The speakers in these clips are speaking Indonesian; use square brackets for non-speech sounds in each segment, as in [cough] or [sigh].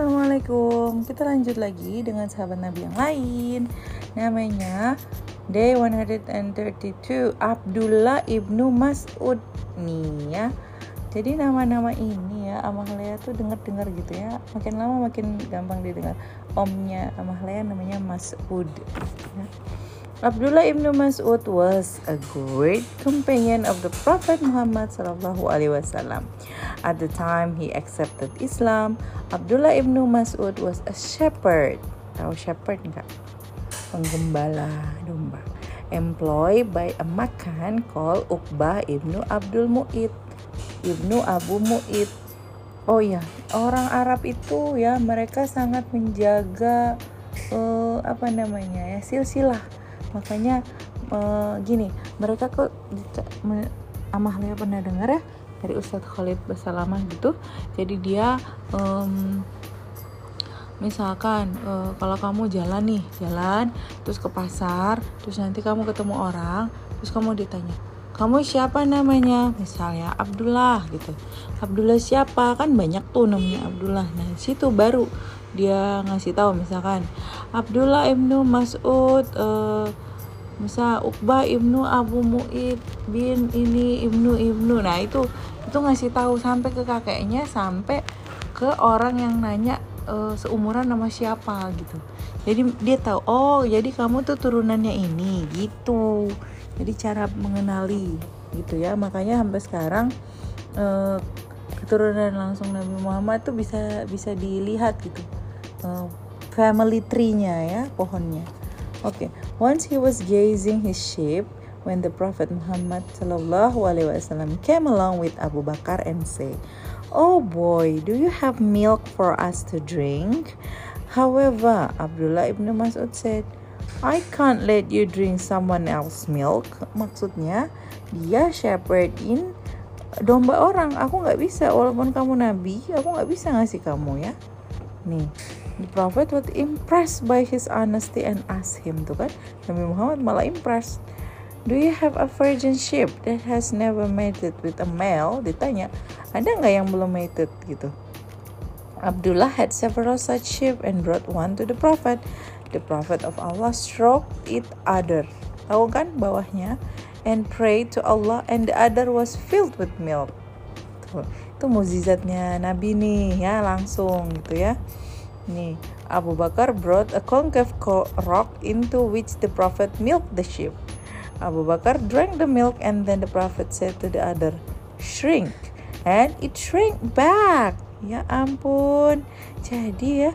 Assalamualaikum. Kita lanjut lagi dengan sahabat Nabi yang lain. Namanya Day 132 Abdullah ibnu Mas'ud Nih ya. Jadi nama-nama ini ya Amahlea tuh denger-dengar gitu ya. Makin lama makin gampang didengar. Omnya Amahlea namanya Mas'ud. Ya. Abdullah ibn Mas'ud was a great companion of the Prophet Muhammad sallallahu alaihi wasallam. At the time he accepted Islam, Abdullah ibn Mas'ud was a shepherd. Tahu shepherd enggak? Penggembala domba. Employed by a Makan called Uqbah ibnu Abdul Mu'id. Ibnu Abu Mu'id. Oh ya, orang Arab itu ya mereka sangat menjaga uh, apa namanya ya silsilah makanya uh, gini mereka kok Amahlia pernah dengar ya dari Ustadz Khalid Basalamah gitu. Jadi dia um, misalkan uh, kalau kamu jalan nih jalan terus ke pasar terus nanti kamu ketemu orang terus kamu ditanya kamu siapa namanya? Misalnya Abdullah gitu. Abdullah siapa? Kan banyak tuh namanya Abdullah. Nah situ baru dia ngasih tahu misalkan Abdullah ibnu Mas'ud uh, misal Uqbah ibnu Abu Mu'id bin ini ibnu ibnu. Nah itu itu ngasih tahu sampai ke kakeknya sampai ke orang yang nanya uh, seumuran nama siapa gitu jadi dia tahu oh jadi kamu tuh turunannya ini gitu jadi cara mengenali gitu ya makanya sampai sekarang uh, keturunan langsung Nabi Muhammad tuh bisa bisa dilihat gitu uh, family tree-nya ya pohonnya. Oke, okay. once he was gazing his sheep when the Prophet Muhammad sallallahu alaihi wasallam came along with Abu Bakar and say, "Oh boy, do you have milk for us to drink?" However, Abdullah ibn Mas'ud said, I can't let you drink someone else milk. Maksudnya, dia shepherdin domba orang. Aku nggak bisa, walaupun kamu nabi, aku nggak bisa ngasih kamu ya. Nih, the prophet was impressed by his honesty and asked him tuh kan Nabi Muhammad malah impressed Do you have a virgin sheep that has never mated with a male? Ditanya, ada nggak yang belum mated gitu? Abdullah had several such sheep and brought one to the prophet. The prophet of Allah stroked it other. Tahu kan bawahnya? And prayed to Allah and the other was filled with milk. Tuh, itu muzizatnya Nabi nih ya langsung gitu ya. Nih, Abu Bakar brought a concave rock into which the Prophet milked the sheep. Abu Bakar drank the milk and then the Prophet said to the other, shrink. And it shrank back. Ya ampun. Jadi ya,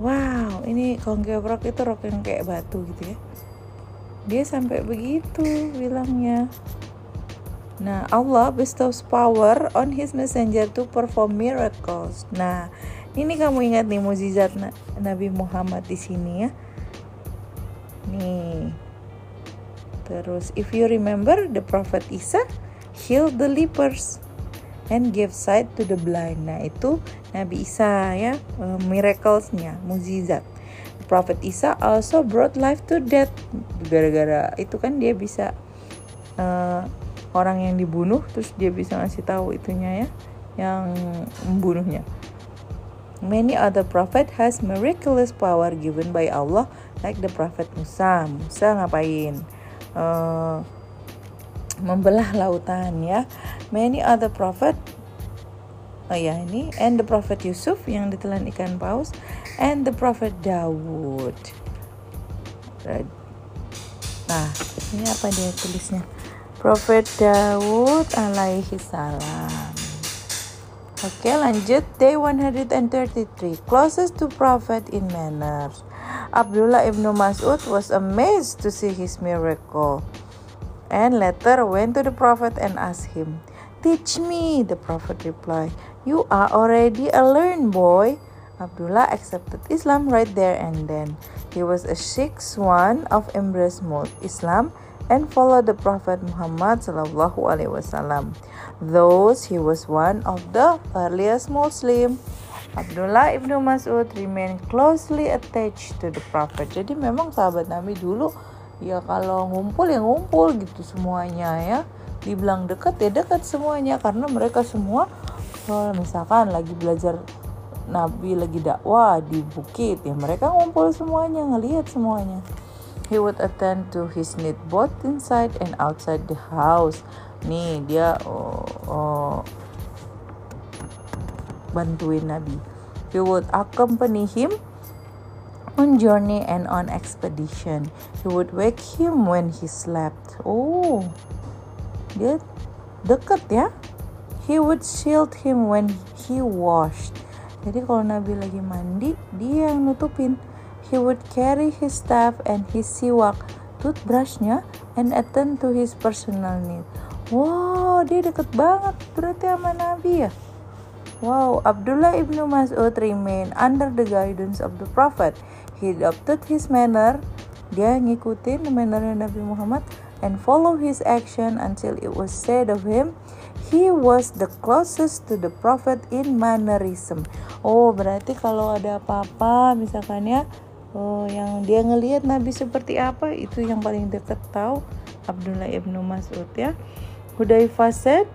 wow, ini rock itu rock yang kayak batu gitu ya. Dia sampai begitu bilangnya. Nah, Allah bestows power on his messenger to perform miracles. Nah, ini kamu ingat nih mukjizat Nabi Muhammad di sini ya. Nih. Terus if you remember the Prophet Isa healed the lepers and gave sight to the blind. Nah, itu Nabi Isa ya, uh, miraclesnya, mukjizat. Prophet Isa also brought life to death. Gara-gara itu kan dia bisa uh, orang yang dibunuh terus dia bisa ngasih tahu itunya ya, yang membunuhnya. Many other prophet has miraculous power given by Allah like the prophet Musa. Musa ngapain? Uh, membelah lautan ya. Many other prophet Oh ya ini and the prophet Yusuf yang ditelan ikan paus and the prophet Dawud. Nah, ini apa dia tulisnya? Prophet Dawud alaihi salam. Oke lanjut Day 133 Closest to Prophet in manners Abdullah ibn Mas'ud was amazed to see his miracle And later went to the Prophet and asked him Teach me The Prophet replied You are already a learned boy Abdullah accepted Islam right there and then He was a sixth one of embraced Islam and followed the Prophet Muhammad sallallahu alaihi wasallam. Thus he was one of the earliest Muslim. Abdullah ibnu Mas'ud remained closely attached to the Prophet. Jadi memang sahabat Nabi dulu ya kalau ngumpul ya ngumpul gitu semuanya ya. Dibilang dekat ya dekat semuanya karena mereka semua kalau misalkan lagi belajar Nabi lagi dakwah di bukit ya mereka ngumpul semuanya ngelihat semuanya he would attend to his need both inside and outside the house nih dia oh, oh, bantuin Nabi. He would accompany him on journey and on expedition. He would wake him when he slept. Oh dia deket ya? He would shield him when he washed. Jadi kalau Nabi lagi mandi dia yang nutupin. He would carry his staff and his siwak, toothbrushnya, and attend to his personal need. Wow, dia deket banget. Berarti sama Nabi ya. Wow, Abdullah ibnu Mas'ud remain under the guidance of the Prophet. He adopted his manner, dia ngikutin mannernya Nabi Muhammad, and follow his action until it was said of him, he was the closest to the Prophet in mannerism. Oh, berarti kalau ada apa-apa, misalkan ya, oh, yang dia ngelihat Nabi seperti apa itu yang paling dekat tahu Abdullah ibnu Mas'ud ya Hudayfa said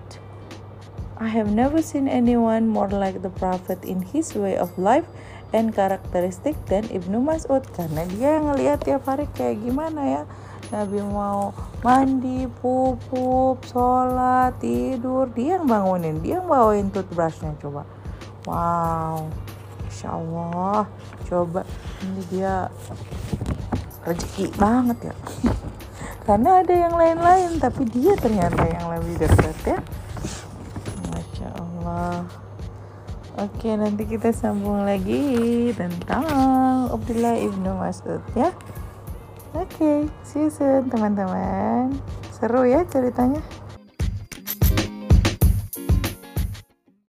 I have never seen anyone more like the Prophet in his way of life and characteristic than Ibnu Mas'ud. Karena dia ngelihat tiap hari kayak gimana ya? Nabi mau mandi, pupup, sholat, tidur. Dia yang bangunin, dia yang bawain toothbrushnya coba. Wow Masya Allah. Coba ini dia rezeki banget ya. [laughs] Karena ada yang lain-lain tapi dia ternyata yang lebih dekat ya Oke nanti kita sambung lagi tentang Abdullah ibnu Mas'ud ya. Oke see you soon teman-teman. Seru ya ceritanya